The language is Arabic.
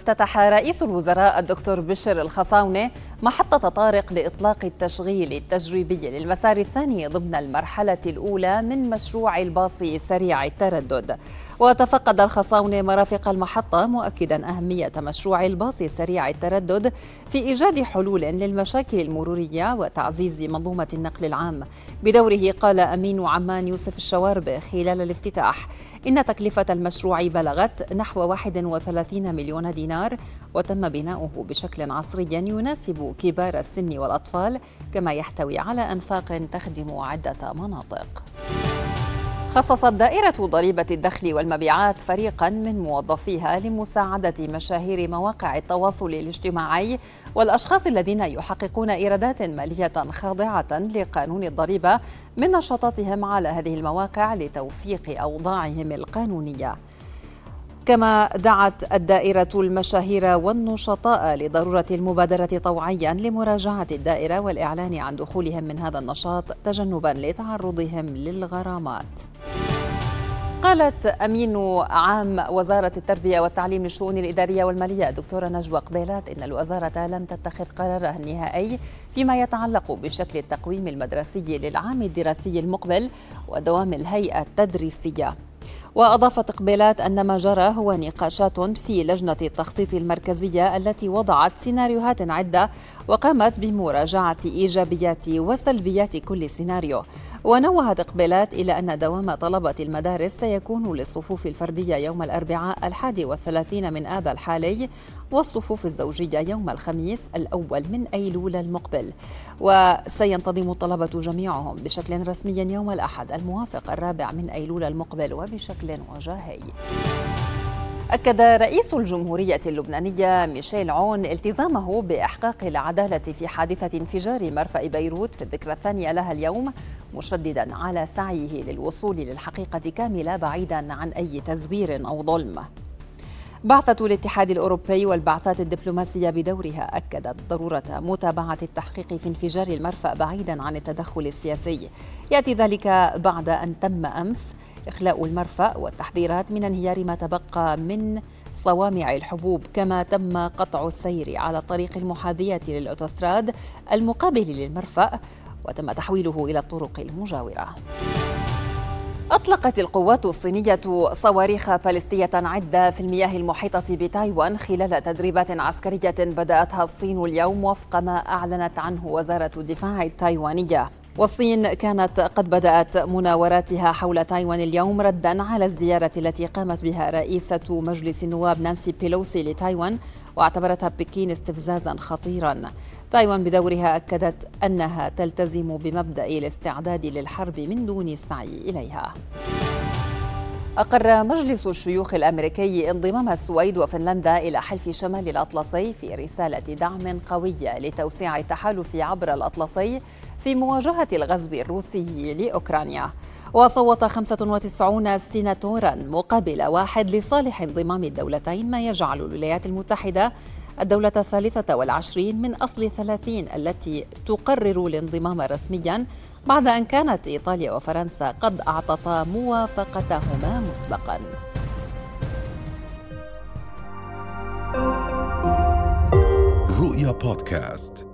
افتتح رئيس الوزراء الدكتور بشر الخصاونة محطة طارق لإطلاق التشغيل التجريبي للمسار الثاني ضمن المرحلة الأولى من مشروع الباص سريع التردد. وتفقد الخصاونة مرافق المحطة مؤكدا أهمية مشروع الباص سريع التردد في إيجاد حلول للمشاكل المرورية وتعزيز منظومة النقل العام. بدوره قال أمين عمان يوسف الشوارب خلال الافتتاح إن تكلفة المشروع بلغت نحو 31 مليون دينار وتم بناؤه بشكل عصري يناسب كبار السن والأطفال كما يحتوي على أنفاق تخدم عدة مناطق. خصصت دائرة ضريبة الدخل والمبيعات فريقا من موظفيها لمساعدة مشاهير مواقع التواصل الاجتماعي والأشخاص الذين يحققون إيرادات مالية خاضعة لقانون الضريبة من نشاطاتهم على هذه المواقع لتوفيق أوضاعهم القانونية. كما دعت الدائرة المشاهير والنشطاء لضرورة المبادرة طوعيا لمراجعة الدائرة والإعلان عن دخولهم من هذا النشاط تجنبا لتعرضهم للغرامات. قالت أمين عام وزارة التربية والتعليم للشؤون الإدارية والمالية دكتورة نجوى قبيلات إن الوزارة لم تتخذ قرارها النهائي فيما يتعلق بشكل التقويم المدرسي للعام الدراسي المقبل ودوام الهيئة التدريسية وأضافت إقبالات أن ما جرى هو نقاشات في لجنة التخطيط المركزية التي وضعت سيناريوهات عدة وقامت بمراجعة إيجابيات وسلبيات كل سيناريو. ونوهت إقبالات إلى أن دوام طلبة المدارس سيكون للصفوف الفردية يوم الأربعاء الحادي والثلاثين من آب الحالي والصفوف الزوجية يوم الخميس الأول من أيلول المقبل. وسينتظم الطلبة جميعهم بشكل رسمي يوم الأحد الموافق الرابع من أيلول المقبل. وبشكل وجاهي أكد رئيس الجمهورية اللبنانية ميشيل عون التزامه بإحقاق العدالة في حادثة انفجار مرفأ بيروت في الذكرى الثانية لها اليوم مشددا على سعيه للوصول للحقيقة كاملة بعيدا عن أي تزوير أو ظلم. بعثة الاتحاد الأوروبي والبعثات الدبلوماسية بدورها أكدت ضرورة متابعة التحقيق في انفجار المرفأ بعيدا عن التدخل السياسي. يأتي ذلك بعد أن تم أمس إخلاء المرفأ والتحذيرات من انهيار ما تبقى من صوامع الحبوب كما تم قطع السير على الطريق المحاذية للأوتوستراد المقابل للمرفأ وتم تحويله إلى الطرق المجاورة. أطلقت القوات الصينية صواريخ باليستية عدة في المياه المحيطة بتايوان خلال تدريبات عسكرية بدأتها الصين اليوم وفق ما أعلنت عنه وزارة الدفاع التايوانية. والصين كانت قد بدأت مناوراتها حول تايوان اليوم ردا على الزيارة التي قامت بها رئيسة مجلس النواب نانسي بيلوسي لتايوان واعتبرتها بكين استفزازا خطيرا. تايوان بدورها أكدت أنها تلتزم بمبدأ الاستعداد للحرب من دون السعي إليها. أقر مجلس الشيوخ الأمريكي انضمام السويد وفنلندا إلى حلف شمال الأطلسي في رسالة دعم قوية لتوسيع التحالف عبر الأطلسي في مواجهة الغزو الروسي لأوكرانيا. وصوت 95 سيناتورا مقابل واحد لصالح انضمام الدولتين ما يجعل الولايات المتحدة الدولة الثالثة والعشرين من أصل ثلاثين التي تقرر الانضمام رسميا بعد أن كانت إيطاليا وفرنسا قد أعطتا موافقتهما مسبقا. رؤيا بودكاست.